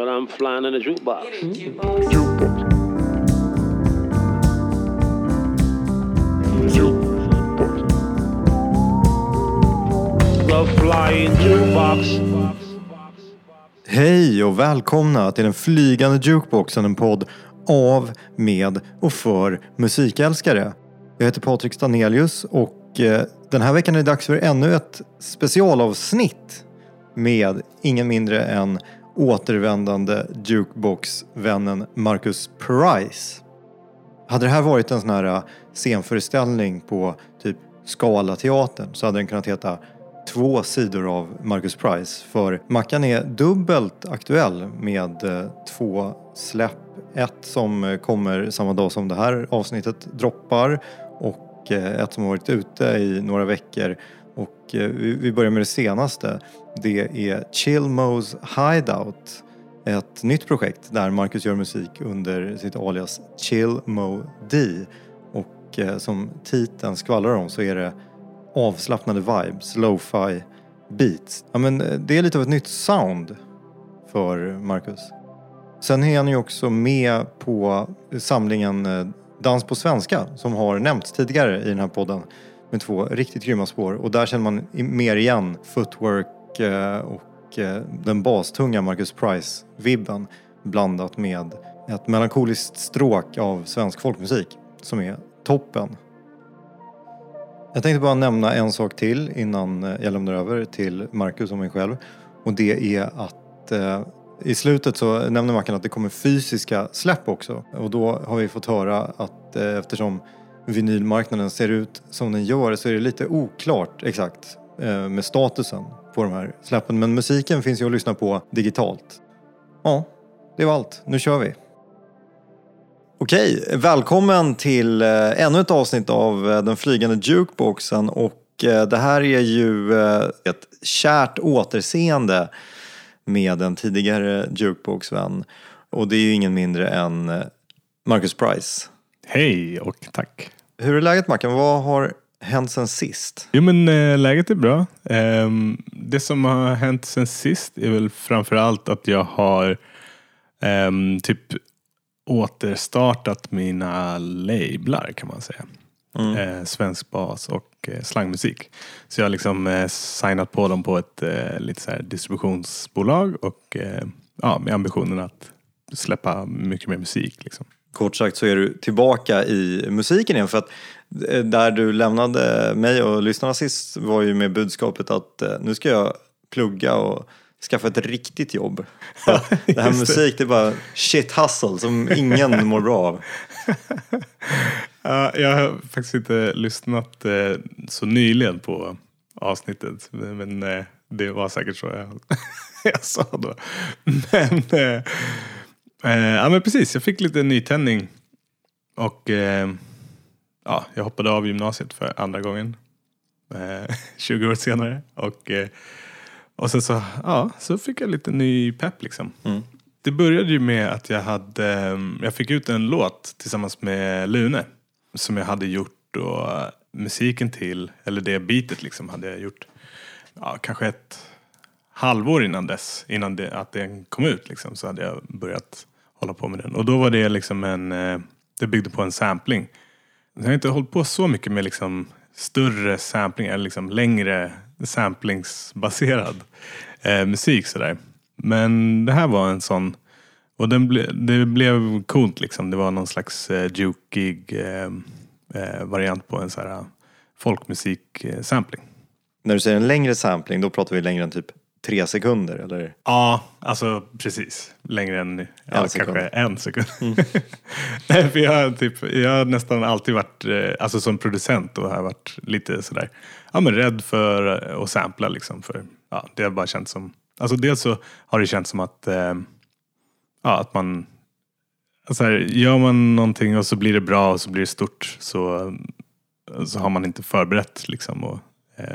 But I'm flying in a jukebox. Flying jukebox. Hej och välkomna till den flygande jukeboxen, en podd av, med och för musikälskare. Jag heter Patrik Stanelius och eh, den här veckan är det dags för ännu ett specialavsnitt med ingen mindre än återvändande jukebox-vännen Marcus Price. Hade det här varit en sån här äh, scenföreställning på typ Scalateatern så hade den kunnat heta Två sidor av Marcus Price. För Mackan är dubbelt aktuell med äh, två släpp. Ett som äh, kommer samma dag som det här avsnittet droppar och ett som har varit ute i några veckor. Och eh, vi börjar med det senaste. Det är Chillmos Hideout. Ett nytt projekt där Marcus gör musik under sitt alias Chillmo D. Och eh, som titeln skvallrar om så är det avslappnade vibes, lo-fi beats. Ja, men eh, det är lite av ett nytt sound för Marcus. Sen är han ju också med på samlingen Dans på svenska som har nämnts tidigare i den här podden med två riktigt grymma spår och där känner man mer igen footwork eh, och eh, den bastunga Marcus Price-vibben blandat med ett melankoliskt stråk av svensk folkmusik som är toppen. Jag tänkte bara nämna en sak till innan eh, jag lämnar över till Marcus och mig själv. Och det är att eh, i slutet så nämner Mackan att det kommer fysiska släpp också. Och då har vi fått höra att eh, eftersom vinylmarknaden ser ut som den gör så är det lite oklart exakt eh, med statusen på de här släppen. Men musiken finns ju att lyssna på digitalt. Ja, det var allt. Nu kör vi. Okej, välkommen till eh, ännu ett avsnitt av eh, den flygande jukeboxen och det här är ju ett kärt återseende med en tidigare jukeboxvän och det är ju ingen mindre än Marcus Price. Hej och tack. Hur är läget Mackan? Vad har hänt sen sist? Jo men eh, läget är bra. Ehm, det som har hänt sen sist är väl framförallt att jag har ehm, typ återstartat mina lablar kan man säga. Eh, svensk bas och eh, slangmusik. Så jag har liksom eh, signat på dem på ett eh, lite så distributionsbolag och eh, ja, med ambitionen att släppa mycket mer musik. Liksom. Kort sagt så är du tillbaka i musiken igen för att eh, där du lämnade mig och lyssnarna sist var ju med budskapet att eh, nu ska jag plugga och skaffa ett riktigt jobb. Att det här musik det är bara shit hustle som ingen mår bra av. Ja, jag har faktiskt inte lyssnat eh, så nyligen på avsnittet. Men det var säkert så jag, jag sa då. Men, eh, eh, ja, men precis, jag fick lite nytändning. Och eh, ja, jag hoppade av gymnasiet för andra gången. Eh, 20 år senare. Och, eh, och sen så, ja, så fick jag lite ny pepp liksom. Mm. Det började ju med att jag hade, jag fick ut en låt tillsammans med Lune. Som jag hade gjort då musiken till, eller det beatet liksom hade jag gjort. Ja, kanske ett halvår innan dess, innan det, att den kom ut liksom, så hade jag börjat hålla på med den. Och då var det liksom en, eh, det byggde på en sampling. Jag har inte hållit på så mycket med liksom större sampling, eller liksom längre samplingsbaserad eh, musik sådär. Men det här var en sån, och den ble, det blev coolt liksom. Det var någon slags eh, jukig eh, eh, variant på en sån här eh, folkmusik-sampling. Eh, När du säger en längre sampling då pratar vi längre än typ tre sekunder eller? Ja, alltså precis. Längre än ja, En sekund. kanske en sekund. Nej, för jag, typ, jag har nästan alltid varit, eh, alltså som producent och har jag varit lite sådär, ja men rädd för att sampla liksom. För, ja, det har bara känts som, alltså dels så har det känts som att, eh, ja att man, alltså här, gör man någonting och så blir det bra och så blir det stort så, så har man inte förberett liksom och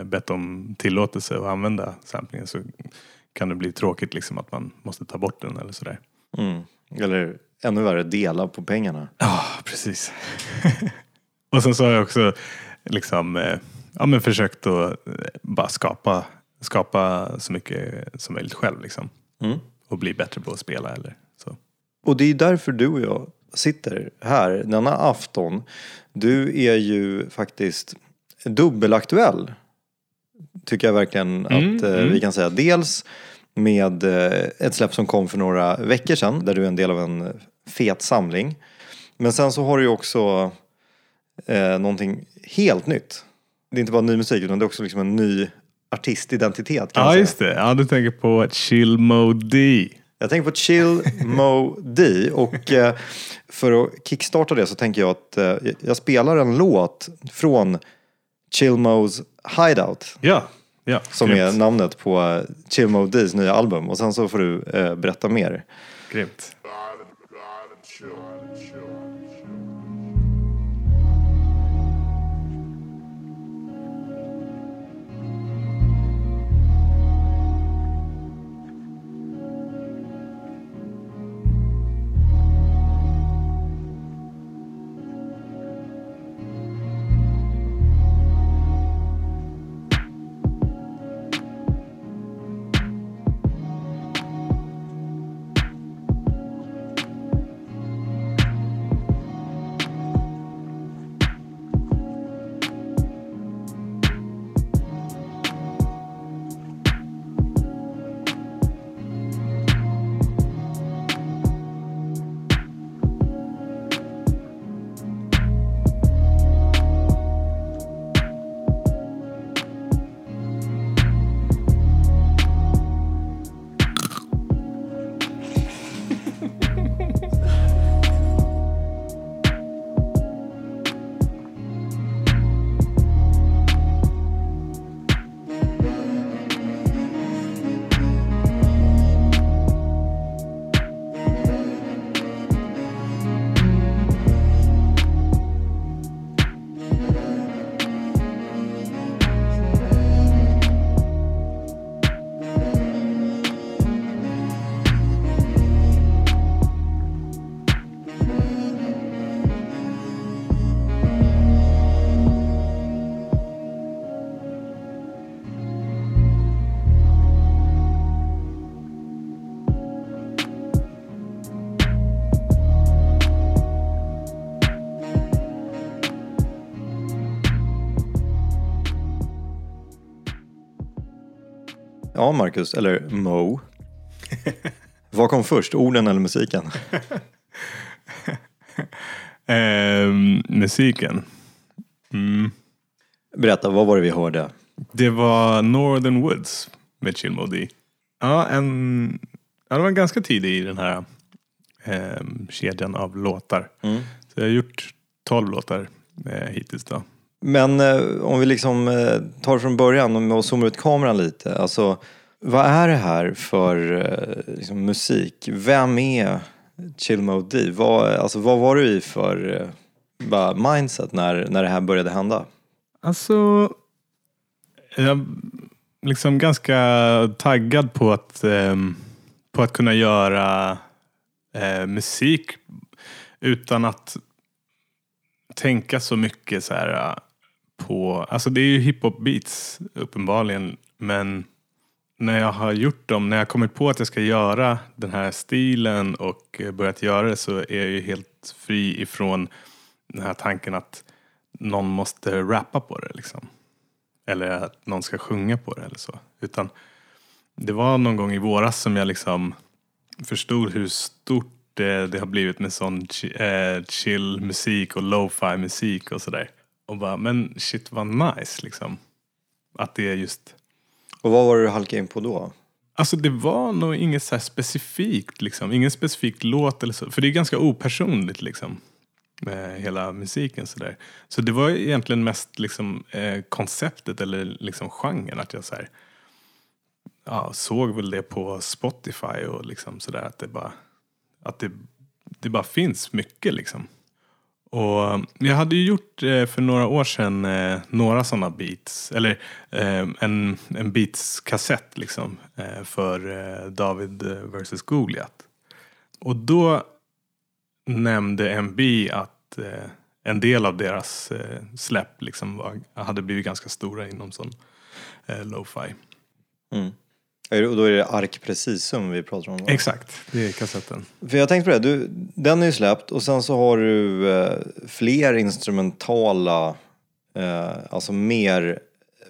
bett om tillåtelse att använda samplingen så kan det bli tråkigt liksom att man måste ta bort den eller sådär. Mm. Eller ännu värre, dela på pengarna. Ja, precis. och sen så har jag också liksom, eh, ja, men försökt att eh, bara skapa, skapa så mycket som möjligt själv. Liksom. Mm. och bli bättre på att spela eller så. Och det är därför du och jag sitter här denna afton. Du är ju faktiskt dubbelaktuell. Tycker jag verkligen Mm, att eh, mm. vi kan säga. Dels med eh, ett släpp som kom för några veckor sedan där du är en del av en fet samling. Men sen så har du ju också eh, någonting helt nytt. Det är inte bara ny musik utan det är också liksom en ny artistidentitet Ja, säga. just det. Ja, du tänker på Chill Mode D. Jag tänker på Chill Mo D och eh, för att kickstarta det så tänker jag att eh, jag spelar en låt från Chill Mo's Hideout Ja, ja. som grymt. är namnet på eh, Chill Mo D's nya album och sen så får du eh, berätta mer. Grymt. Ja, Marcus, eller Mo. Vad kom först, orden eller musiken? Ehm, musiken. Mm. Berätta, vad var det vi hörde? Det var Northern Woods med Chill Mode D. Ja, en, ja, det var ganska tidig i den här ehm, kedjan av låtar. Mm. Så jag har gjort 12 låtar eh, hittills då. Men eh, om vi liksom eh, tar från början och zoomar ut kameran lite. Alltså, vad är det här för eh, liksom, musik? Vem är Chill Mode D? Vad, alltså, vad var du i för eh, bara mindset när, när det här började hända? Alltså, jag är liksom ganska taggad på att, eh, på att kunna göra eh, musik utan att tänka så mycket så här eh, på, alltså det är ju hiphop beats uppenbarligen, men när jag har gjort dem, när jag kommit på att jag ska göra den här stilen och eh, börjat göra det så är jag ju helt fri ifrån den här tanken att någon måste rappa på det liksom. Eller att någon ska sjunga på det eller så. Utan det var någon gång i våras som jag liksom förstod hur stort det, det har blivit med sån eh, chill musik och lo-fi musik och sådär. Och bara, men shit vad nice liksom. Att det är just Och vad var det du halkade in på då? Alltså det var nog inget så här specifikt liksom. Ingen specifik låt eller så. För det är ganska opersonligt liksom. Med hela musiken sådär. Så det var egentligen mest liksom eh, konceptet eller liksom genren. Att jag så här, ja, såg väl det på Spotify och liksom sådär. Att det bara, att det, det bara finns mycket liksom. Och eh, jag hade ju gjort eh, för några år sedan eh, några sådana beats. Eller en, en beats-kassett liksom. För David vs Goliat. Och då nämnde MB att en del av deras släpp liksom var, hade blivit ganska stora inom sån lo-fi. Mm. Och då är det Ark Precisum vi pratar om? va? Exakt, det är kassetten. För jag tänkte på det, du, den är ju släppt och sen så har du eh, fler instrumentala, eh, alltså mer, eh,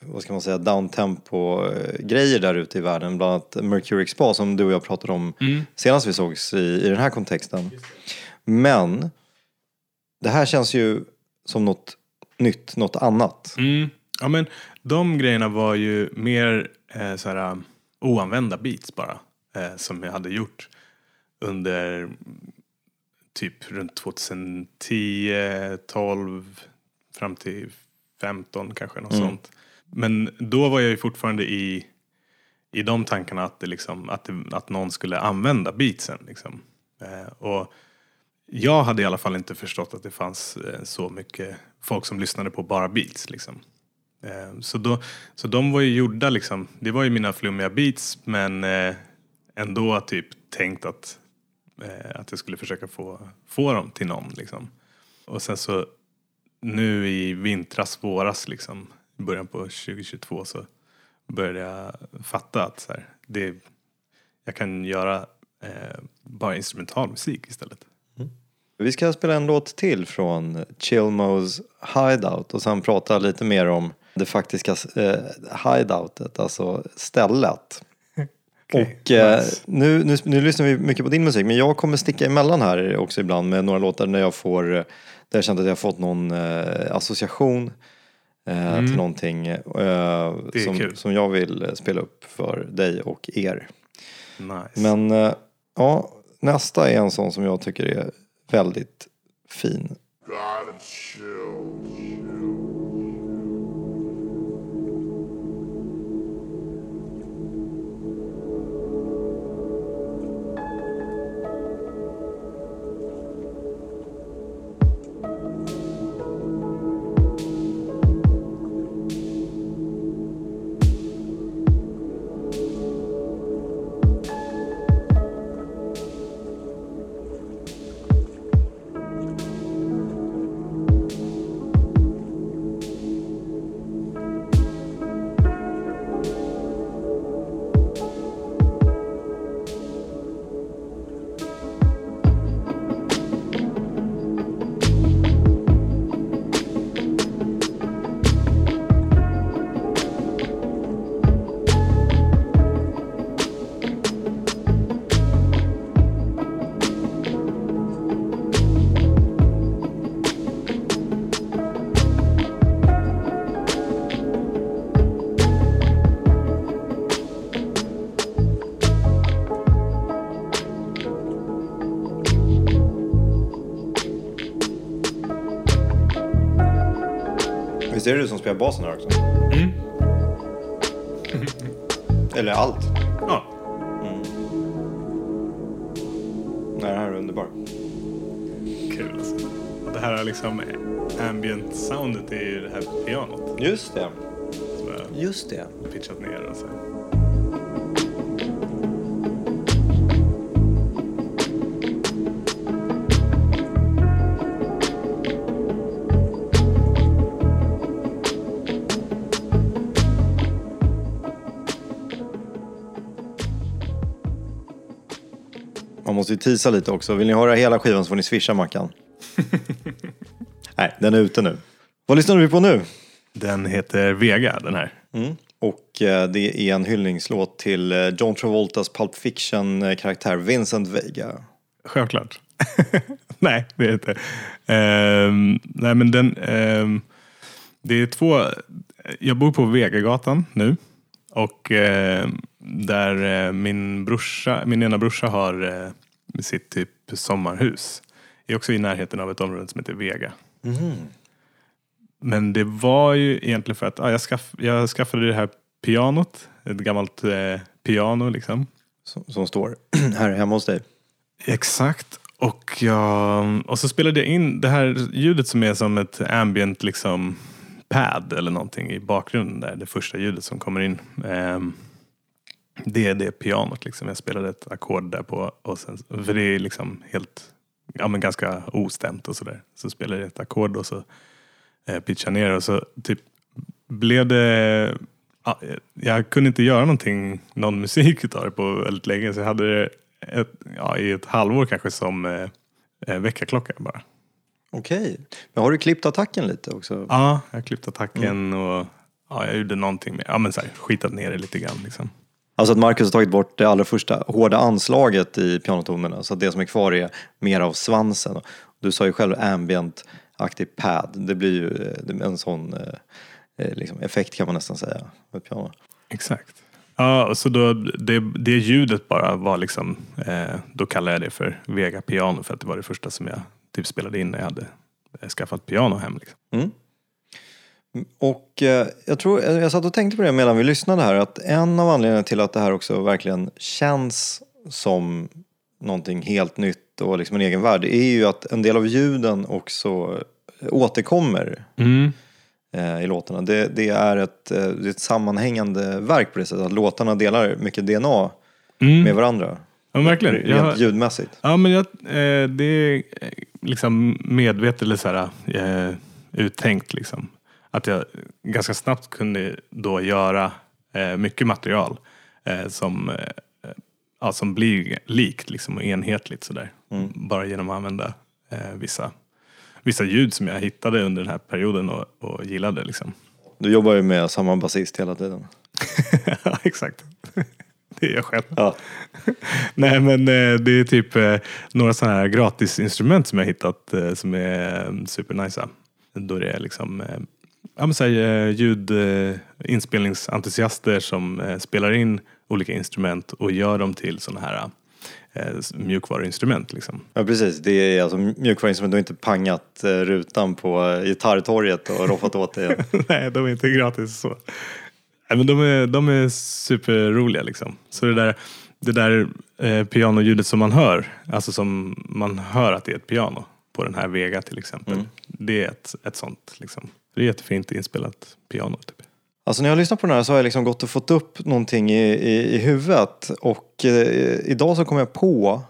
vad ska man säga, downtempo eh, grejer där ute i världen. Bland annat Mercury Spa som du och jag pratade om senast vi sågs i, i den här kontexten. Men det här känns ju som något nytt, något annat. Mm. Ja, men de grejerna var ju mer eh, så här, um, oanvända beats bara. Eh, som jag hade gjort under mm, typ runt 2010, 12 fram till 15 kanske. Något sånt. Men då var jag ju fortfarande i, i de tankarna att, det liksom, att, det, att någon skulle använda beatsen. Liksom. Eh, och jag hade i alla fall inte förstått att det fanns eh, så mycket folk som lyssnade på bara beats. Liksom. Eh, så, då, så de var ju gjorda, liksom, det var ju mina flummiga beats men eh, ändå typ tänkt att, eh, att jag skulle försöka få, få dem till någon. Liksom. Och sen så nu i vintras, våras, liksom, i början på 2022 så började jag fatta att så här, det, jag kan göra eh, bara instrumental musik istället. Mm. Vi ska spela en låt till från Chilmos Hideout och sen prata lite mer om det faktiska eh, hideoutet, alltså stället. Okej, och eh, nice. nu, nu, nu lyssnar vi mycket på din musik men jag kommer sticka emellan här också ibland med några låtar när jag får, eh, där jag känt att jag har fått någon eh, association eh, till någonting eh, Mm. Som, kul. som jag vill eh, spela upp för dig och er. Nice. Men eh, ja, nästa är en sån som jag tycker är väldigt fin. Visst är det du som spelar basen här också? Mm. Eller allt? Ja, Nej, det här är underbar. kul alltså. Och det här är liksom ambient soundet i det här pianot Just det. Just det. pitchat ner. Och så. Man måste ju tisa lite också. Vill ni höra hela skivan så får ni swisha Mackan. Nej, den är ute nu. Vad lyssnar du på nu? Den heter Vega den här. Mm. Och eh, det är en hyllningslåt till eh, John Travoltas Pulp Fiction-karaktär Vincent Vega. Självklart. nej, det är inte. Ehm, nej, men den... ehm, det är två... Jag bor på Vegagatan nu. Och ehm, där eh, min brorsa, min ena brorsa har eh, sitt typ sommarhus. är också i närheten av ett område som heter Vega. Men det var ju egentligen för att ja, jag, skaff, jag skaffade det här pianot. Ett gammalt eh, piano liksom. Som, som står här hemma hos dig. Exakt. Och, jag, och så spelade jag in det här ljudet som är som ett ambient liksom pad eller någonting i bakgrunden där. Det första ljudet som kommer in. Ehm, det är det pianot liksom. Jag spelade ett ackord där på. Och sen, för det är liksom helt, ja men ganska ostämt och sådär. Så spelade jag ett ackord och så eh, pitchade ner och så typ blev det ja, jag kunde inte göra någonting, någon musik utav det på väldigt länge. Så jag hade det ett, ja, i ett halvår kanske som eh, eh, väckarklocka bara. Okej. Men har du klippt attacken lite också? Ja, jag klippte attacken och ja, jag gjorde någonting med, ja men så här, skitat ner det lite grann liksom. Alltså att Marcus har tagit bort det allra första hårda anslaget i pianotonerna så att det som är kvar är mer av svansen. Du sa ju själv ambient-aktig pad. Det blir ju eh, en sån eh, eh, liksom, effekt kan man nästan säga med piano. Exakt. Ja, så då, det, det ljudet bara var liksom, eh, då kallade jag det för Vega Piano för att det var det första som jag typ spelade in när jag hade skaffat piano hem. Liksom. Mm. Och eh, jag tror, jag satt och tänkte på det medan vi lyssnade här att en av anledningarna till att det här också verkligen känns som någonting helt nytt och liksom en egen värld är ju att en del av ljuden också återkommer Mm. eh, i låtarna. Det, det, är ett, eh, det är ett sammanhängande verk på det sättet att låtarna delar mycket DNA Mm. med varandra. Ja, verkligen. Rent Jag, ljudmässigt. ja, men jag, eh, det är liksom medvetet eller så här, uttänkt liksom. Att jag ganska snabbt kunde då göra eh, mycket material eh, som, eh, ja, som blir likt liksom, och enhetligt sådär. Bara genom att använda eh, vissa, vissa ljud som jag hittade under den här perioden och, och gillade. Liksom. Du jobbar ju med samma basist hela tiden. ja, exakt. Det är jag själv. Ja. Nej men eh, det är typ några sådana här gratisinstrument som jag hittat som är supernice. Då det är liksom ja, men så här, eh, ljud, eh, som eh, spelar in olika instrument och gör dem till sådana här mjukvaruinstrument. Liksom. Ja precis, det är alltså mjukvaruinstrument. Du har inte pangat rutan på gitarrtorget och roffat åt det. Nej, de är inte gratis så. Nej, men de är, de är superroliga liksom. Så det där, det där eh, pianoljudet som man hör, alltså som man hör att det är ett piano på den här Vega till exempel. Det är ett, ett sånt liksom. Det är jättefint inspelat piano. Typ. Alltså när jag lyssnar på den här så har jag liksom gått och fått upp någonting i, i, i huvudet och eh, idag så kom jag på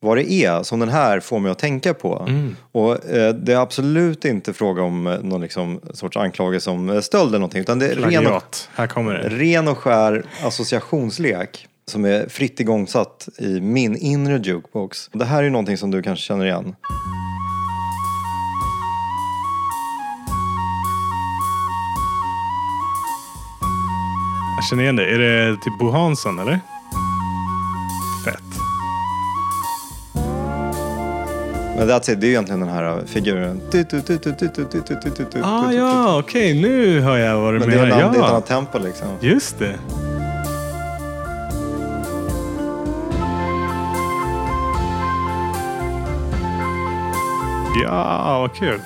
vad det är som den här får mig att tänka på. Och eh, det är absolut inte fråga om eh, någon liksom sorts anklagelse om eh, stöld eller någonting utan det är ren och. Här kommer det. ren och skär associationslek som är fritt igångsatt i min inre jukebox. Det här är ju någonting som du kanske känner igen. Jag känner igen det. Är det typ Bo Hansson eller? Fett. Men that's it, det är egentligen den här figuren. Ah, ja, okej. Nu hör jag vad du Men det är, menar. en, det är ett annat tempo liksom. just det. Ja, vad kul.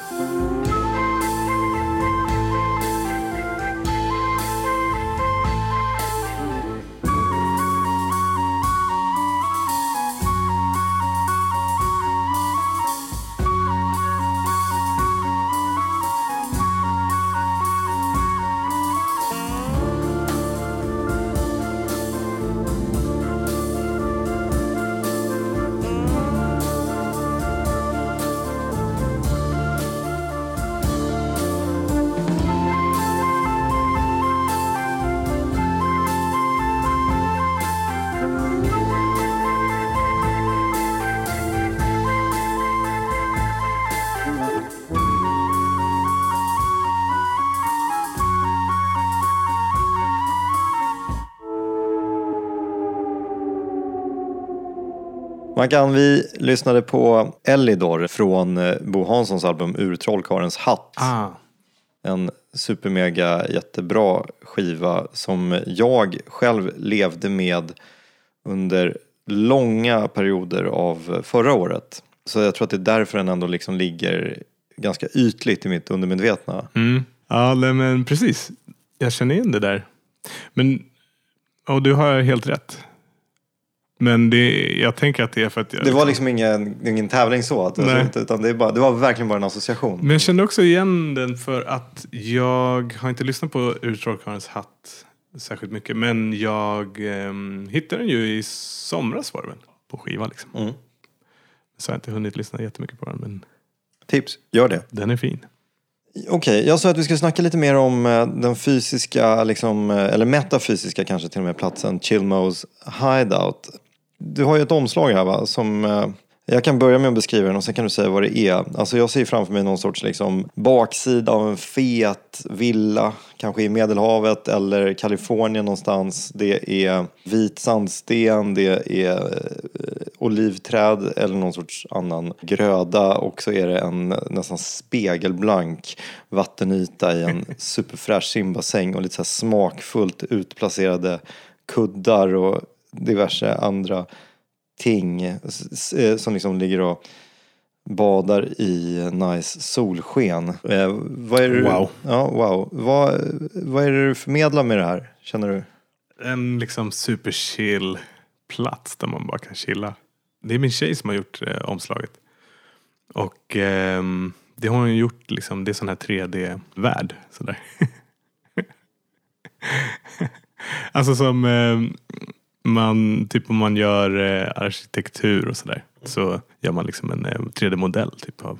Mackan, vi lyssnade på Elidor från eh, Bo Hanssons album Ur trollkarlens hatt. Ah. En supermega jättebra skiva som jag själv levde med under långa perioder av förra året. Så jag tror att det är därför den ändå liksom ligger ganska ytligt i mitt undermedvetna. Mm. Ja, men precis. Jag känner igen det där. Men, och du har helt rätt. Men det, jag tänker att det är för att jag... Det var liksom ingen, ingen tävling så, att, Nej. alltså, utan det, är bara, det var verkligen bara en association. Men jag kände också igen den för att jag har inte lyssnat på Ur trollkarlens hatt särskilt mycket. Men jag ehm, hittade den ju i somras var det väl. På skiva liksom. Mm. Så jag har inte hunnit lyssna jättemycket på den. Men Tips, gör det. den är fin. Okej, jag sa att vi skulle snacka lite mer om eh, den fysiska, liksom, eh, eller metafysiska kanske till och med, platsen Chilmos Hideout. Du har ju ett omslag här va, som eh, jag kan börja med att beskriva den och sen kan du säga vad det är. Alltså jag ser framför mig någon sorts liksom baksida av en fet villa, kanske i Medelhavet eller Kalifornien någonstans. Det är vit sandsten, det är eh, olivträd eller någon sorts annan gröda och så är det en nästan spegelblank vattenyta i en superfräsch simbassäng och lite så smakfullt utplacerade kuddar och diverse andra ting s- som liksom ligger och badar i nice solsken. Eh, vad är det du, Wow. Ja, wow. Vad, vad är det du förmedlar med det här, känner du? En liksom superchill plats där man bara kan chilla. Det är min tjej som har gjort eh, omslaget. Och ehm, det har hon gjort, liksom, det är sån här 3D-värld. Sådär. alltså som ehm, man, typ om man gör eh, arkitektur och sådär. Så gör man liksom en eh, 3D-modell typ av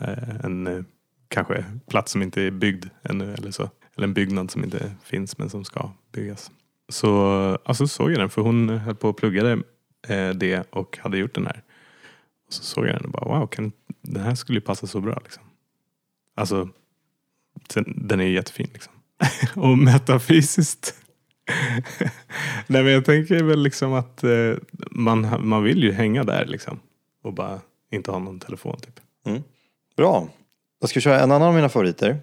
eh, en eh, kanske plats som inte är byggd ännu eller så. Eller en byggnad som inte finns men som ska byggas. Så alltså, såg jag den för hon höll på och pluggade eh, det och hade gjort den här. Och så såg jag den och bara wow, kan, den här skulle ju passa så bra. Liksom. Alltså, sen, den är ju jättefin liksom. och metafysiskt. Nej men jag tänker väl liksom att eh, man, man vill ju hänga där liksom. Och bara inte ha någon telefon typ. Bra. Jag ska köra en annan av mina favoriter.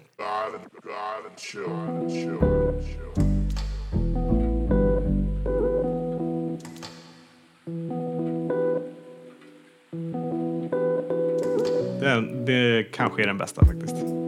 Det, det kanske är den bästa faktiskt.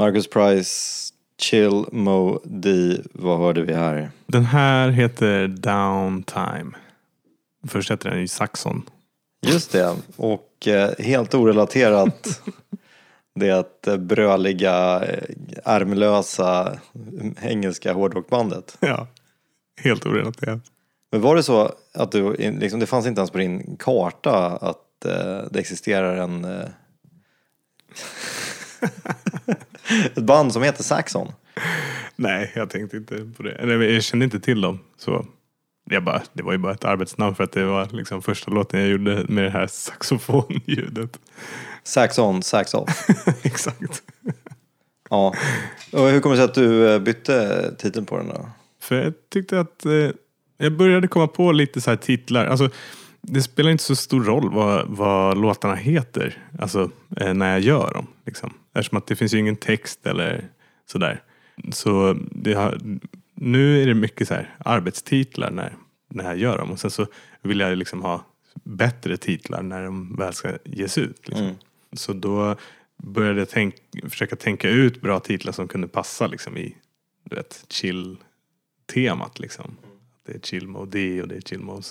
Marcus Price, Chill Mo D. Vad hörde vi här? Den här heter Downtime. Först heter den ju Saxon. Just det. Och eh, helt orelaterat det eh, bröliga, eh, ärmlösa engelska hårdrockbandet. Ja, helt orelaterat. Men var det så att du, liksom, det fanns inte ens på din karta att eh, det existerar en... Eh, ett band som heter Saxon? Nej, jag tänkte inte på det. Eller, jag kände inte till dem. Så jag bara, det var ju bara ett arbetsnamn för att det var liksom första låten jag gjorde med det här saxofonljudet. Saxon, Sax Off. Exakt. Ja. Och hur kommer det sig att du eh, bytte titeln på den då? För jag tyckte att eh, jag började komma på lite så här titlar. Alltså, det spelar inte så stor roll vad, vad låtarna heter alltså, eh, när jag gör dem. Liksom. Eftersom att det finns ju ingen text eller sådär. Så har, nu är det mycket så här arbetstitlar när, när jag gör dem. Och sen så vill jag liksom ha bättre titlar när de väl ska ges ut. Liksom. Mm. Så då började jag tänk, försöka tänka ut bra titlar som kunde passa liksom, i du vet, chill-temat. Liksom. Det är chill mode D och det är chill mode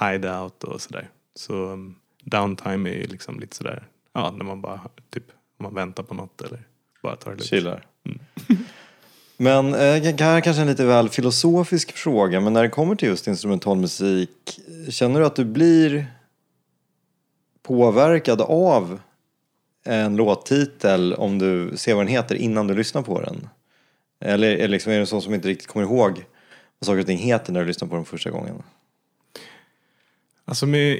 hideout och sådär. Så um, downtime är ju liksom lite sådär, ja när man bara typ, om man väntar på något eller bara tar det lugnt. Chillar. Men eh, det här är kanske en lite väl filosofisk fråga, men när det kommer till just instrumentalmusik, känner du att du blir påverkad av en låttitel om du ser vad den heter innan du lyssnar på den? Eller är, liksom, är det en sån som inte riktigt kommer ihåg vad saker och ting heter när du lyssnar på den första gången? Alltså med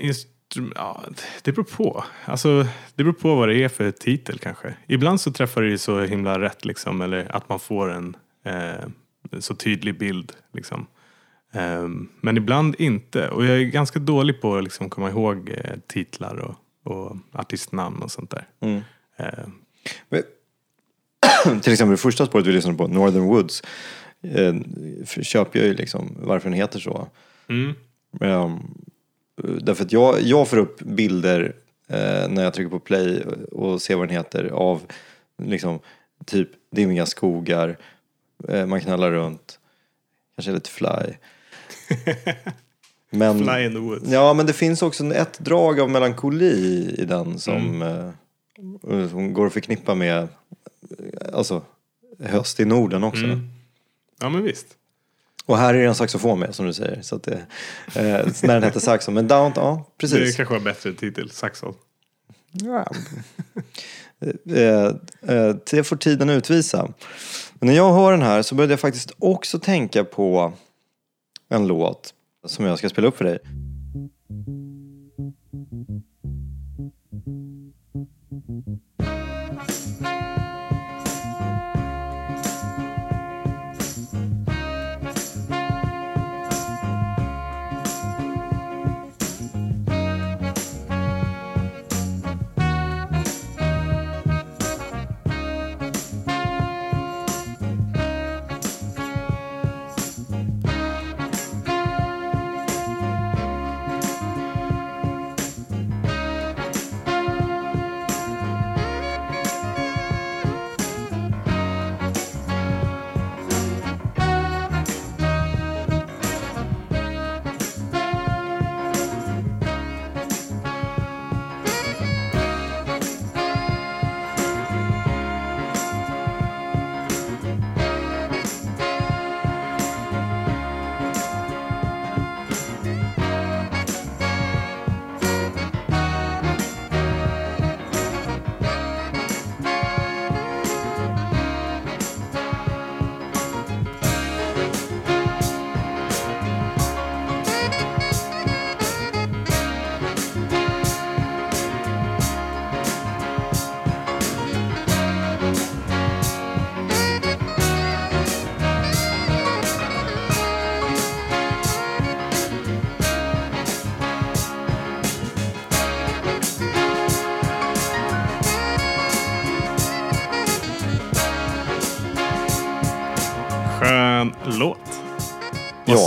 ja, det beror på. Alltså, det beror på vad det är för titel kanske. Ibland så träffar det ju så himla rätt liksom, eller att man får en eh, så tydlig bild liksom. Ehm, men ibland inte. Och jag är ganska dålig på att liksom komma ihåg eh, titlar och, och artistnamn och sånt där. Mm. Ehm, Till exempel det första spåret vi lyssnade på, Northern Woods, eh, köper jag ju liksom varför den heter så. mm. Um, därför att jag, jag får upp bilder eh, när jag trycker på play och ser vad den heter av liksom typ dimmiga skogar, eh, man knallar runt, kanske lite fly. Men, Fly in the woods. Ja, men det finns också ett drag av melankoli i den som, eh, som går att förknippa med eh, alltså, höst i Norden också. Mm. Ja men visst. Och här är det en saxofon med som du säger. Så att det, eh, när den heter saxon. Men down, ja Det precis. kanske var bättre titel, Saxon. Ja. Eh, eh, det får tiden utvisa. Men när jag hör den här så började jag faktiskt också tänka på en låt som jag ska spela upp för dig.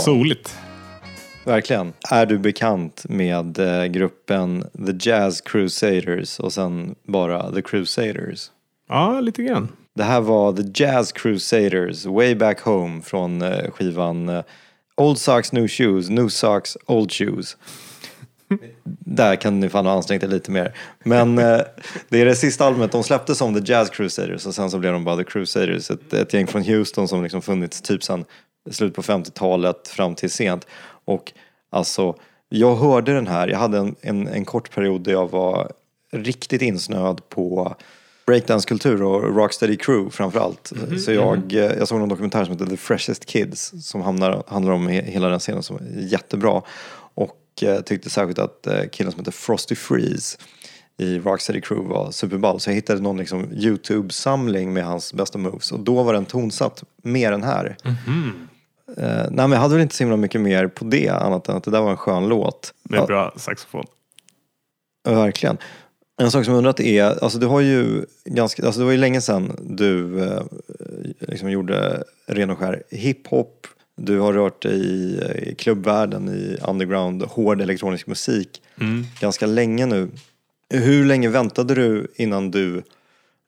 Soligt. Verkligen. Är du bekant med eh, gruppen The Jazz Crusaders och sen bara The Crusaders? Ja, lite grann. Det här var The Jazz Crusaders, Way Back Home från eh, skivan eh, Old Socks New Shoes, New Socks Old Shoes. Där kan ni fan ha ansträngt er lite mer. Men eh, det är det sista albumet de släppte som The Jazz Crusaders och sen så blev de bara The Crusaders. Ett, ett gäng från Houston som liksom funnits typ sen slutet på 50-talet fram till sent. Och alltså, jag hörde den här, jag hade en, en, en kort period där jag var riktigt insnöad på breakdance-kultur och Rocksteady Crew framförallt. Så jag, eh, jag såg en dokumentär som heter The Freshest Kids som hamnar, handlar om he- hela den scenen som är jättebra. Och eh, tyckte särskilt att eh, killen som heter Frosty Freeze i Rocksteady Crew var superball. Så jag hittade någon liksom YouTube-samling med hans bästa moves och då var den tonsatt mer än här. Eh, nej men jag hade väl inte så himla mycket mer på det annat än att det där var en skön låt. Är bra saxofon. Ja, Verkligen. En sak som jag undrat är, alltså du har ju ganska, alltså det var ju länge sedan du eh, liksom gjorde ren och skär hiphop, Du har rört dig i, i klubbvärlden, i underground, hård elektronisk musik Mm. ganska länge nu. Hur länge väntade du innan du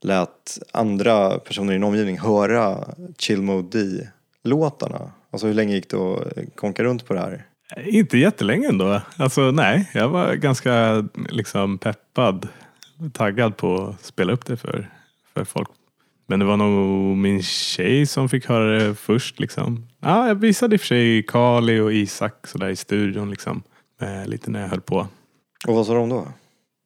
lät andra personer i din omgivning höra Chill Mode D-låtarna? Alltså hur länge gick det att konka runt på det här? Inte jättelänge ändå. Alltså nej, jag var ganska liksom peppad, taggad på att spela upp det för, för folk. Men det var nog min tjej som fick höra det först liksom. Ja, jag visade i och för sig Kali och Isak sådär i studion liksom. Eh, lite när jag höll på. Och vad sa de då?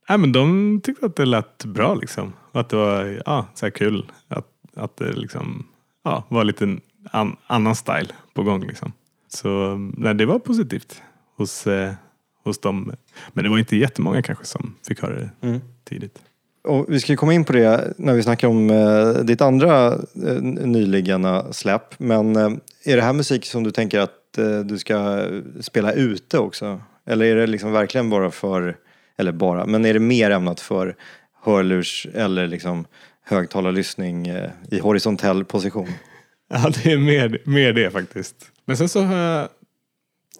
Nej, men de tyckte att det lät bra liksom. Att det var ja, så kul. Att, att det liksom ja, var lite an, annan style på gång liksom. Så nej, det var positivt hos, eh, hos dem. Men det var inte jättemånga kanske som fick höra det Mm. tidigt. Och vi ska komma in på det när vi snackar om eh, ditt andra eh, nyligna släpp. Men eh, är det här musik som du tänker att eh, du ska spela ute också? Eller är det liksom verkligen bara för, eller bara, men är det mer ämnat för hörlurs eller liksom högtalarlyssning eh, i horisontell position? Ja, det är mer, mer det faktiskt. Men sen så har jag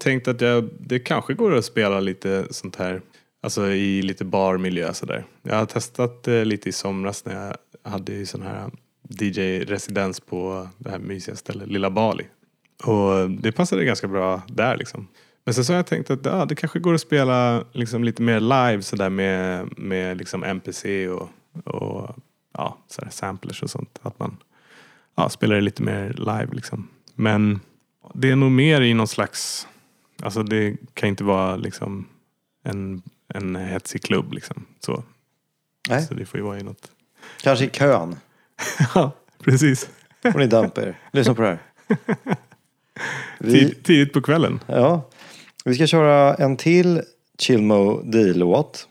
tänkt att jag, det kanske går att spela lite sånt här, alltså i lite barmiljö sådär. Jag har testat eh, lite i somras när jag hade ju sån här DJ-residens på det här mysiga stället, Lilla Bali. Och det passade ganska bra där liksom. Men sen så har jag tänkt att ja, det kanske går att spela liksom lite mer live sådär med, med liksom MPC och, och ja, sådär samplers och sånt. Att man ja, spelar det lite mer live liksom. Men det är nog mer i någon slags, alltså det kan inte vara liksom en, en hetsig klubb liksom. Så, Nej, så det får ju vara i något. kanske i kön. Ja, precis. Får ni dampa er. Lyssna på det här. Vi, Tid, tidigt på kvällen. ja, vi ska köra en till Chilmo D-låt.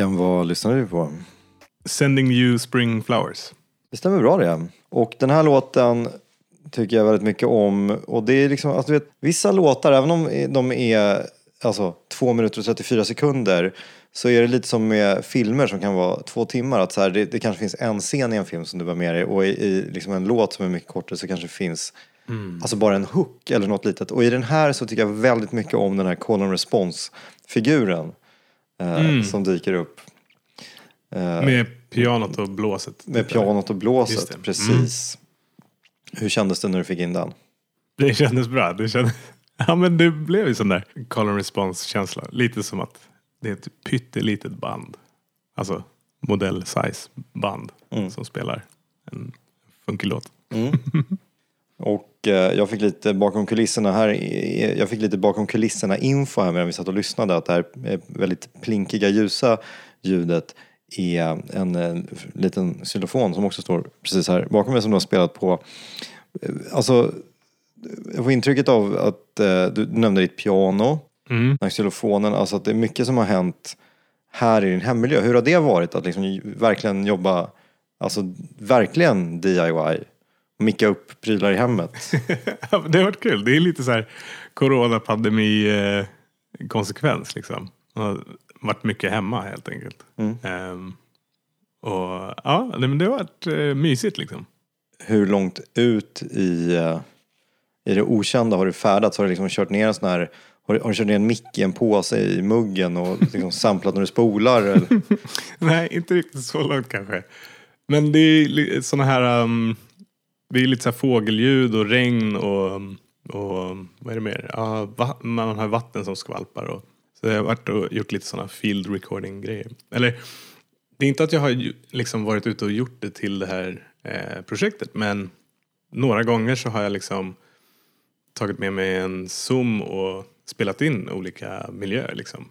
Mackan, vad lyssnar du på? Sending you spring flowers. Det stämmer bra det. Och den här låten tycker jag väldigt mycket om. Och det är liksom, alltså, du vet, vissa låtar, även om de är alltså, 2 minuter och 34 sekunder, så är det lite som med filmer som kan vara två timmar. Att så här, det, det kanske finns en scen i en film som du var med dig och i, i liksom en låt som är mycket kortare så kanske det finns alltså bara en hook eller något litet. Och i den här så tycker jag väldigt mycket om den här call and response-figuren eh, som dyker upp. Eh, Med pianot och blåset. med pianot och blåset. Mm. precis. Hur kändes det när du fick in den? Det kändes bra. Det kändes... Ja men det blev ju sån där call and response känsla. Lite som att det är ett pyttelitet band. Alltså modell size band Mm. som spelar en funkig låt. Och eh, jag fick lite bakom kulisserna här, eh, jag fick lite bakom kulisserna info här medan vi satt och lyssnade att det här eh, väldigt plinkiga ljusa ljudet är en, eh, liten xylofon som också står precis här bakom mig som du har spelat på. Eh, Alltså, jag får intrycket av att eh, du nämnde ditt piano, Mm. den xylofonen, alltså att det är mycket som har hänt här i din hemmiljö. Hur har det varit att liksom verkligen jobba, alltså verkligen DIY? Micka upp prylar i hemmet. Det har varit kul. Det är lite så här coronapandemi-konsekvens liksom. Jag har varit mycket hemma helt enkelt. Ehm, och ja, men det har varit eh, mysigt liksom. Hur långt ut i, eh, i det okända har du färdats? Har du liksom kört ner en sån här har du, har du kört ner en mick i en påse i muggen och liksom samplat när du spolar? Nej, inte riktigt så långt kanske. Men det är sådana här, um, det är lite så här fågelljud och regn och, och vad är det mer? Ja, va, man har vatten som skvalpar. Och, så jag har varit och gjort lite sådana field recording grejer. Eller, det är inte att jag har liksom varit ute och gjort det till det här eh, projektet, men några gånger så har jag liksom tagit med mig en zoom och spelat in olika miljöer liksom.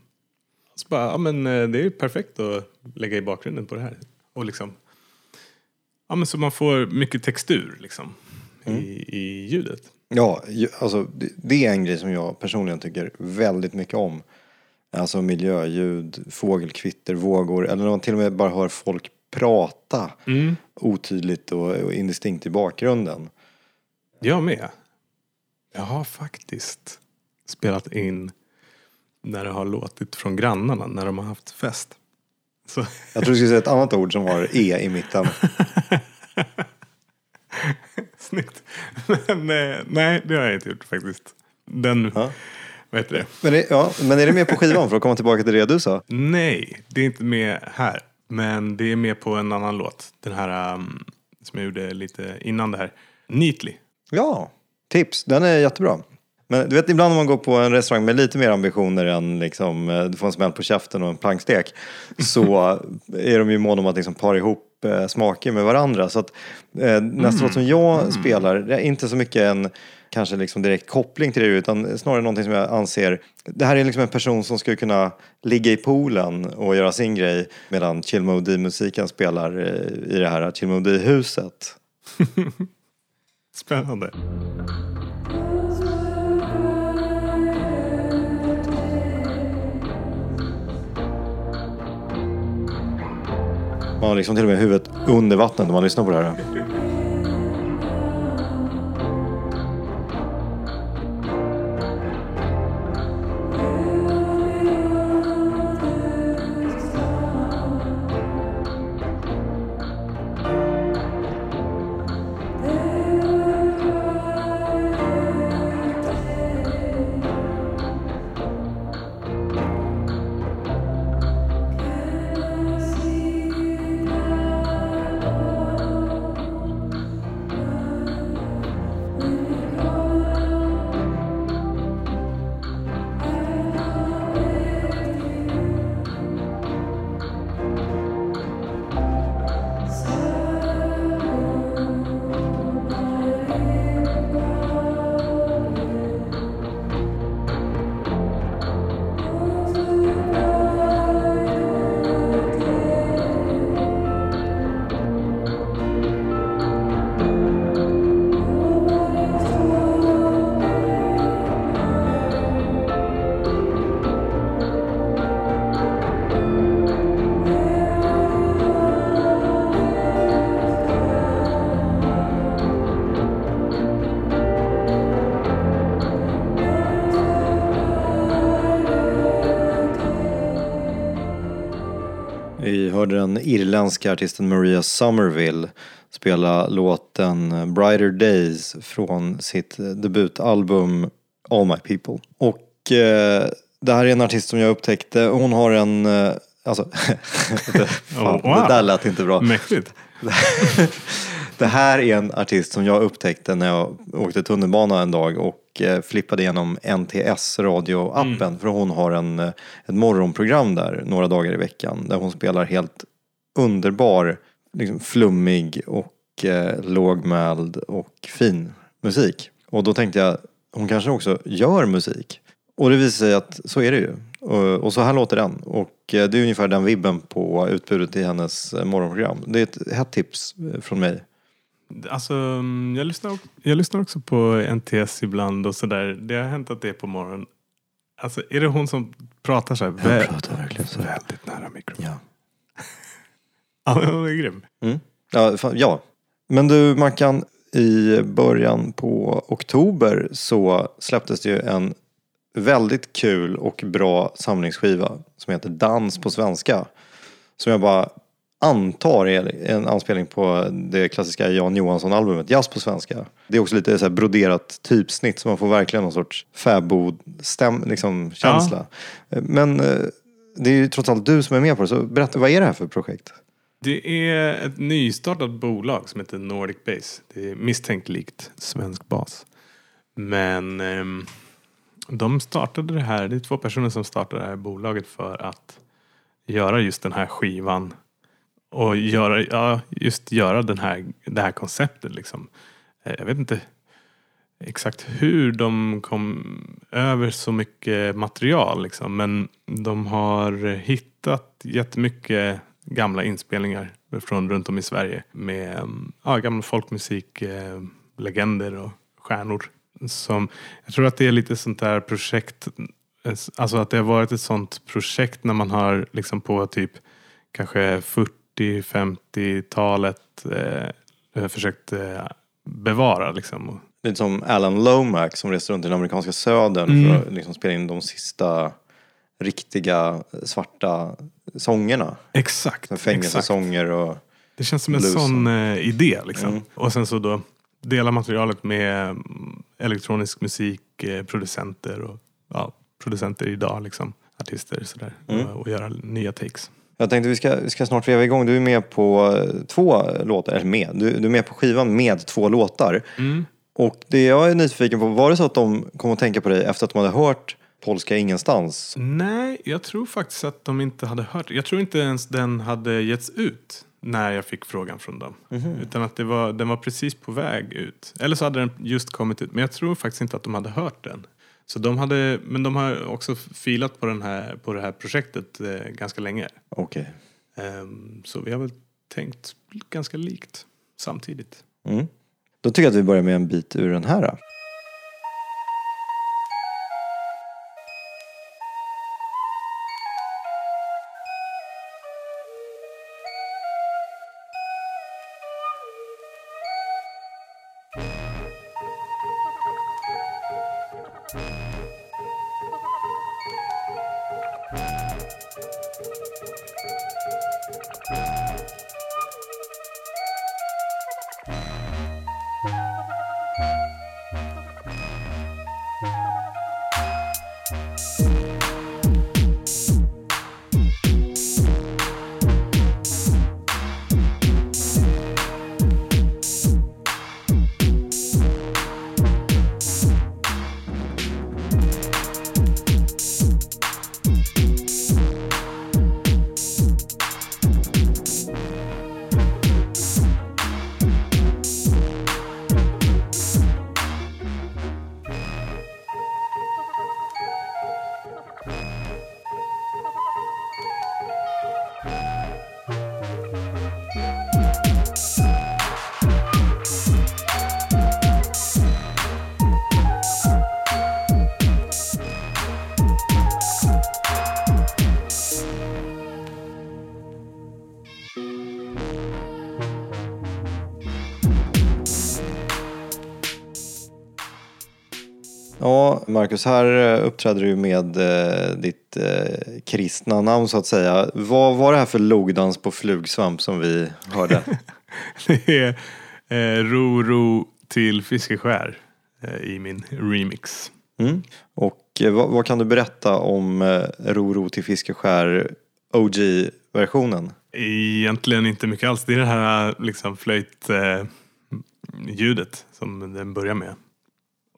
Så bara, ja men eh, det är ju perfekt att lägga i bakgrunden på det här. Och liksom, ja men så man får mycket textur liksom i, i ljudet. Ja, alltså det, är en grej som jag personligen tycker väldigt mycket om. Alltså miljöljud, fågelkvitter, vågor eller när man till och med bara hör folk prata otydligt och, och indistinkt i bakgrunden. Jag med. Jag har faktiskt spelat in när det har låtit från grannarna när de har haft fest. Så, Jag tror du skulle säga ett annat ord som har E i mitten. snyggt. Men eh, nej, det har jag inte gjort faktiskt. Den, Ja. heter det? Men, det, ja, men är det med på skivan för att komma tillbaka till det du sa? Nej, det är inte med här. Men det är med på en annan låt. Den här um, som jag gjorde lite innan det här. Neatly. Ja, tips. Den är jättebra. Men du vet ibland om man går på en restaurang med lite mer ambitioner än liksom, eh, du får en smäll på käften och en plankstek. Så är de ju måna om att liksom para ihop eh, smaker med varandra. Så att eh, nästa låt som jag spelar, det är inte så mycket en kanske liksom direkt koppling till det utan snarare någonting som jag anser, det här är liksom en person som skulle kunna ligga i poolen och göra sin grej medan Chill musiken spelar eh, i det här Chill huset. Spännande. Man har liksom till och med huvudet under vattnet när man lyssnar på det här. Den irländska artisten Maria Somerville spela låten Brighter Days från sitt debutalbum All My People. Och eh, det här är en artist som jag upptäckte, hon har en, eh, alltså, det, fan, Oh, wow. det där lät inte bra. Mäktigt. Det här är en artist som jag upptäckte när jag åkte tunnelbana en dag och eh, flippade igenom NTS radioappen för hon har en, eh, ett morgonprogram där några dagar i veckan där hon spelar helt underbar, liksom flummig och eh, lågmäld och fin musik. Och då tänkte jag, hon kanske också gör musik. Och det visar sig att så är det ju. Och, och så här låter den. Och eh, det är ungefär den vibben på utbudet i hennes eh, morgonprogram. Det är ett hett tips eh, från mig. Alltså, mm, jag lyssnar, jag lyssnar också på NTS ibland och sådär. Det har hänt att det är på morgonen. Alltså, är det hon som pratar så här? vä- pratar verkligen så. Väldigt nära mikrofonen. Ja. Ja, hon är grym. Mm. Ja, fan, ja. Men du Mackan, i början på oktober så släpptes det ju en väldigt kul och bra samlingsskiva som heter Dans på svenska. Som jag bara antar är en anspelning på det klassiska Jan Johansson-albumet Jazz på svenska. Det är också lite så broderat typsnitt så man får verkligen någon sorts fäbod-känsla. Liksom, känsla. Men eh, det är ju trots allt du som är med på det, så berätta, vad är det här för projekt? Det är ett nystartat bolag som heter Nordic Base. Det är misstänkt likt svensk bas. Men ehm, de startade det här, det är två personer som startade det här bolaget för att göra just den här skivan. Och göra, ja, just göra den här, det här konceptet liksom. Eh, jag vet inte exakt hur de kom över så mycket material liksom. Men de har hittat jättemycket gamla inspelningar från runt om i Sverige med mm, ja, gammal folkmusik, eh, legender och stjärnor. Som, jag tror att det är lite sånt där projekt, eh, alltså att det har varit ett sånt projekt när man har liksom på typ kanske 40-50-talet eh, försökt eh, bevara liksom. Och Lite som Alan Lomax som reste runt i den amerikanska södern Mm. för att liksom spela in de sista riktiga svarta sångerna. Exakt. Fängelsesånger och... Det känns som en bluesen. sån eh, idé liksom. Mm. Och sen så då dela materialet med mm, elektronisk musik, eh, producenter och ja, producenter idag liksom. Artister sådär. Mm. Och, och göra nya takes. Jag tänkte vi ska, vi ska snart veva igång. Du är med på eh, två låtar, eller med, du, du är med på skivan med två låtar. Mm. Och det jag är nyfiken på, var det så att de kom att tänka på dig efter att de hade hört Polska ingenstans? Nej, jag tror faktiskt att de inte hade hört. Jag tror inte ens den hade getts ut när jag fick frågan från dem. Utan att det var, den var precis på väg ut. Eller så hade den just kommit ut. Men jag tror faktiskt inte att de hade hört den. Så de hade, men de har också filat på, den här, på det här projektet eh, ganska länge. Okej. Ehm, så vi har väl tänkt ganska likt samtidigt. Mm. Då tycker jag att vi börjar med en bit ur den här. då. Marcus, här eh, uppträder du med eh, ditt eh, kristna namn så att säga. Vad var det här för logdans på flugsvamp som vi hörde? Det är eh, Ro Ro till Fiskeskär eh, i min remix. Mm. Och eh, vad, vad kan du berätta om eh, Ro Ro till Fiskeskär OG-versionen? Egentligen inte mycket alls. Det är det här liksom flöjt eh, som den börjar med.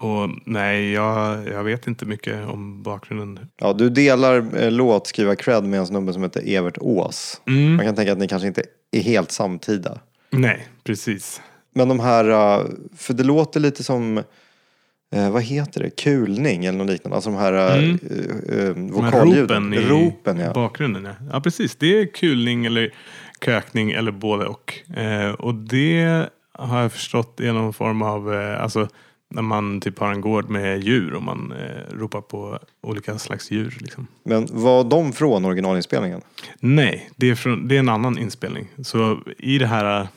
Och nej, jag, jag vet inte mycket om bakgrunden. Ja, du delar eh, låtskrivar-cred med en snubbe som heter Evert Ås. Mm. Man kan tänka att ni kanske inte är helt samtida. Nej, precis. Men de här, eh, för det låter lite som, eh, vad heter det, kulning eller något liknande. Alltså de här eh, Mm. eh, vokalljuden. ropen i ropen ja. bakgrunden. Ja. ja, precis. Det är kulning eller kökning eller både och. Eh, och det har jag förstått är någon form av, alltså när man typ har en gård med djur och man eh, ropar på olika slags djur. Liksom. Men var de från originalinspelningen? Nej, det är, från, det är en annan inspelning. Så i det här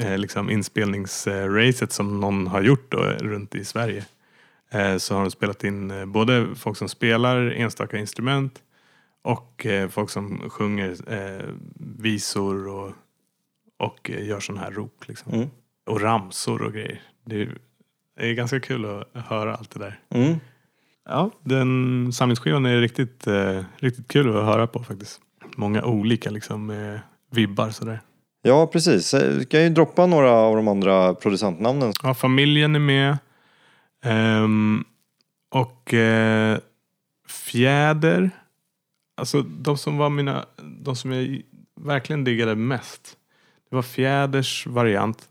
eh, liksom inspelningsracet som någon har gjort då, runt i Sverige eh, så har de spelat in eh, både folk som spelar enstaka instrument och eh, folk som sjunger eh, visor och, och eh, gör sån här rop. Liksom. Mm. Och ramsor och grejer. Det är, det är ganska kul att höra allt det där. Mm. Ja, den samlingsskivan är riktigt, eh, riktigt kul att höra på faktiskt. Många olika liksom, eh, vibbar sådär. Ja, precis. Jag ska ju droppa några av de andra producentnamnen. Ja, familjen är med. Ehm, och eh, Fjäder. Alltså de som var mina, de som jag verkligen diggade mest. Det var Fjäders variant.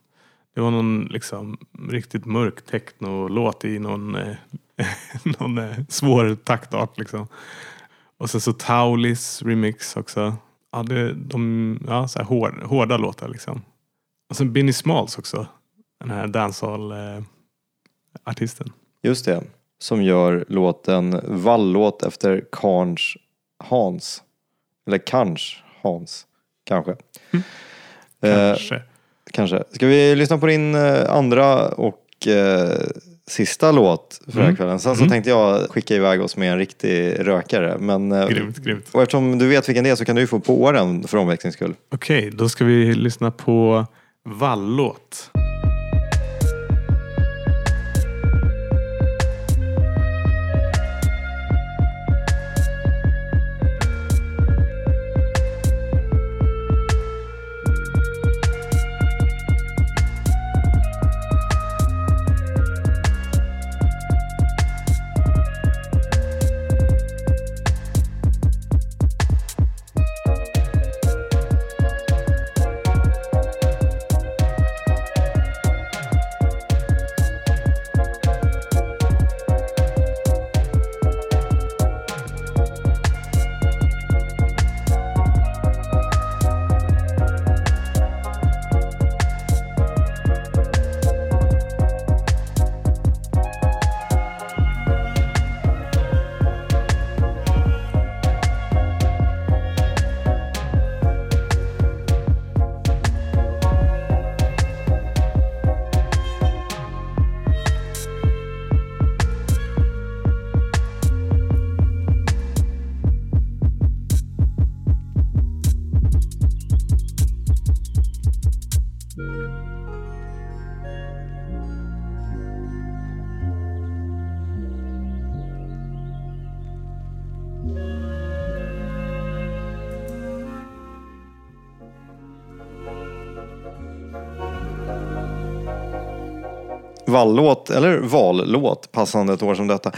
Det var någon liksom riktigt mörk techno-låt i någon, eh, någon eh, svår taktart liksom. Och sen så Taulis remix också. Ja, det, de, ja, så här hård, hårda låtar liksom. Och sen Binny Smalls också. Den här dancehall-artisten. Just det. Som gör låten Vallåt efter Karns Hans. Eller Karns Hans. Kanske. Eh, Kanske. Kanske. Ska vi lyssna på din eh, andra och eh, sista låt för den här Mm. kvällen. Sen så Mm. tänkte jag skicka iväg oss med en riktig rökare. Men, eh, Grymt, grymt. och eftersom du vet vilken det är så kan du ju få på den för omväxlings skull. Okej, då ska vi lyssna på Vallåt. Vallåt, eller vallåt, passande ett år som detta.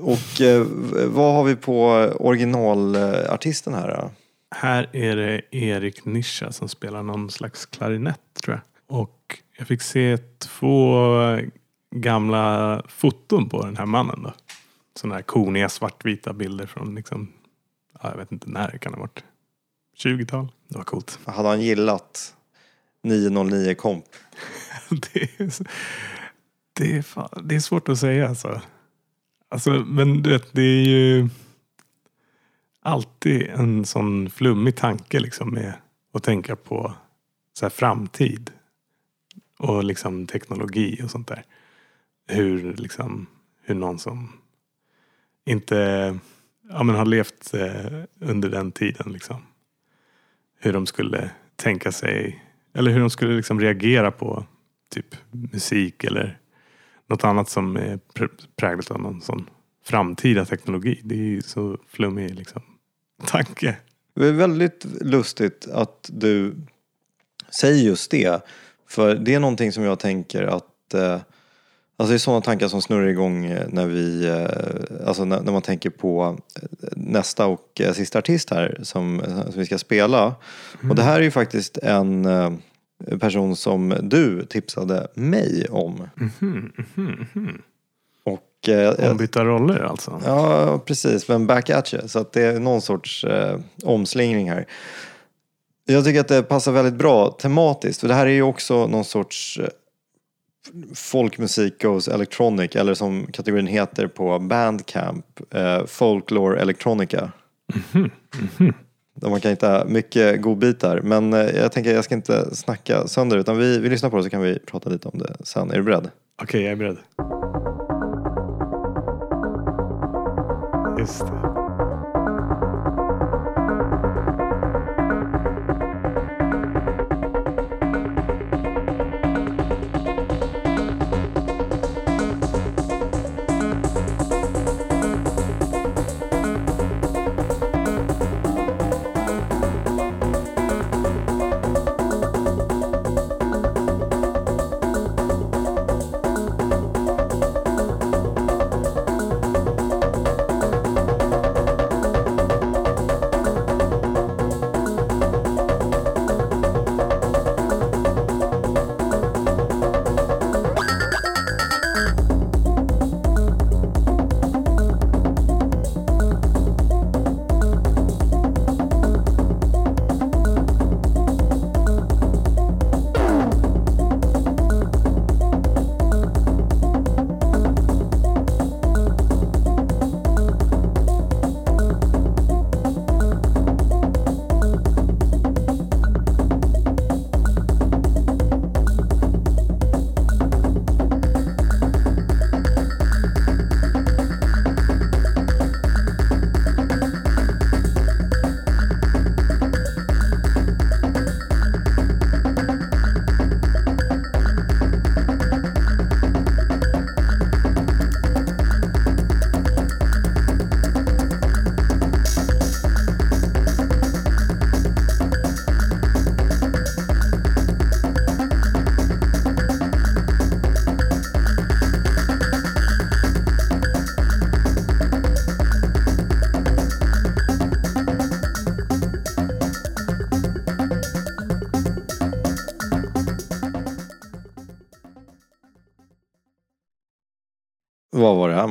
Och eh, vad har vi på originalartisten här? Då? Här är det Erik Nischa som spelar någon slags klarinett tror jag. Och jag fick se två gamla foton på den här mannen då. Sådana här koniga svartvita bilder från liksom, ja, jag vet inte när det kan ha varit. 20-tal. Det var coolt. Hade han gillat 909 komp? det, är, det, är fan, det är svårt att säga alltså. alltså. Men du vet, det är ju alltid en sån flummig tanke liksom med att tänka på så här framtid. Och liksom teknologi och sånt där. Hur liksom, hur någon som inte ja, men har levt eh, under den tiden liksom. Hur de skulle tänka sig, eller hur de skulle liksom reagera på typ musik eller något annat som är pr- präglat av någon sån framtida teknologi. Det är ju så flummig liksom, tanke. Det är väldigt lustigt att du säger just det. För det är någonting som jag tänker att eh, Alltså det är sådana tankar som snurrar igång eh, när vi, eh, alltså när, när man tänker på eh, nästa och eh, sista artist här som, som vi ska spela. Och det här är ju faktiskt en, eh, person som du tipsade mig om. Och eh, Ombytta roller alltså. Ja, precis. Men back at you. Så att det är någon sorts eh, omslingring här. Jag tycker att det passar väldigt bra tematiskt. För det här är ju också någon sorts eh, folkmusik goes electronic. Eller som kategorin heter på Bandcamp. Eh, folklore electronica. Där man kan hitta mycket godbitar. Men eh, jag tänker jag ska inte snacka sönder. Utan vi, vi lyssnar på det så kan vi prata lite om det sen. Är du beredd? Okej, jag är beredd. Just det.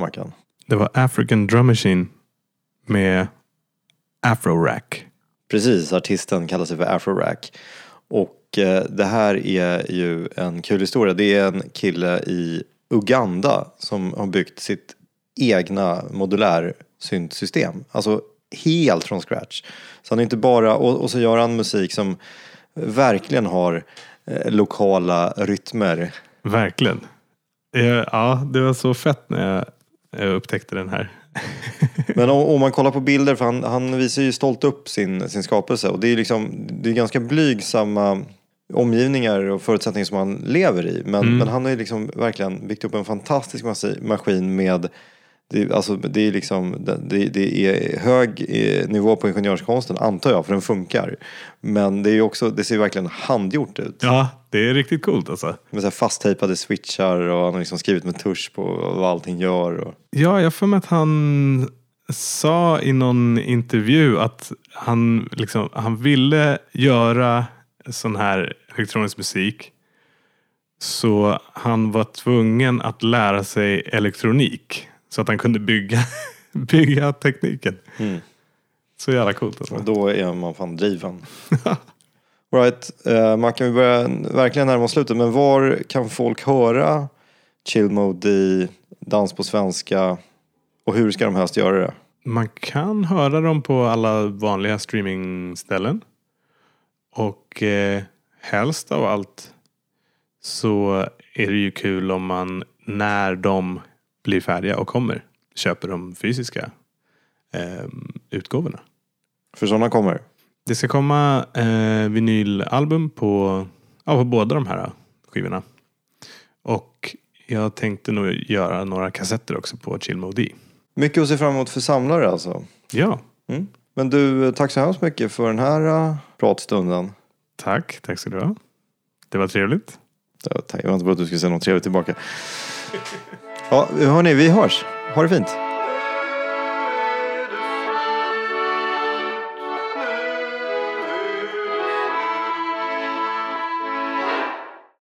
Vad var det var African Drum Machine med Afro Rack. Precis, artisten kallar sig för Afrorack. Och eh, det här är ju en kul historia. Det är en kille i Uganda som har byggt sitt egna modulär syntsystem. Alltså helt från scratch. Så han är inte bara, och, och så gör han musik som verkligen har eh, lokala rytmer. Verkligen. Eh, Ja, det var så fett när jag jag upptäckte den här. Men om, om man kollar på bilder, för han, han visar ju stolt upp sin, sin skapelse. Och det är liksom, det är ganska blygsamma omgivningar och förutsättningar som han lever i. Men, men han har ju liksom verkligen byggt upp en fantastisk maskin med det, alltså, det är liksom, det, det är hög eh, nivå på ingenjörskonsten antar jag, för den funkar. Men det är också, det ser verkligen handgjort ut. Ja, det är riktigt coolt alltså. Med så här fasttejpade switchar och han har liksom skrivit med tusch på vad allting gör. Och... Ja, jag för mig att han sa i någon intervju att han, liksom, han ville göra sån här elektronisk musik. Så han var tvungen att lära sig elektronik. Så att han kunde bygga, bygga tekniken. Mm. Så jävla coolt alltså. Och då är man fan driven. All right, uh, Mackan, vi börjar verkligen närma oss slutet. Men var kan folk höra Chill Mode i Dans på svenska? Och hur ska de helst göra det? Man kan höra dem på alla vanliga streamingställen. Och eh, helst av allt så är det ju kul om man när de blir färdiga och kommer köper de fysiska eh, utgåvorna. För sådana kommer. Det ska komma eh, vinylalbum på, ja, på båda de här skivorna. Och jag tänkte nog göra några kassetter också på Chill Mode D. Mycket att se fram emot för samlare alltså. Ja, Mm. Men du, tack så hemskt mycket för den här uh, pratstunden. tack. Tack ska du ha. Det var trevligt. Jag väntar på att du skulle säga något trevligt tillbaka. Ja, hörni, vi hörs. Ha det fint.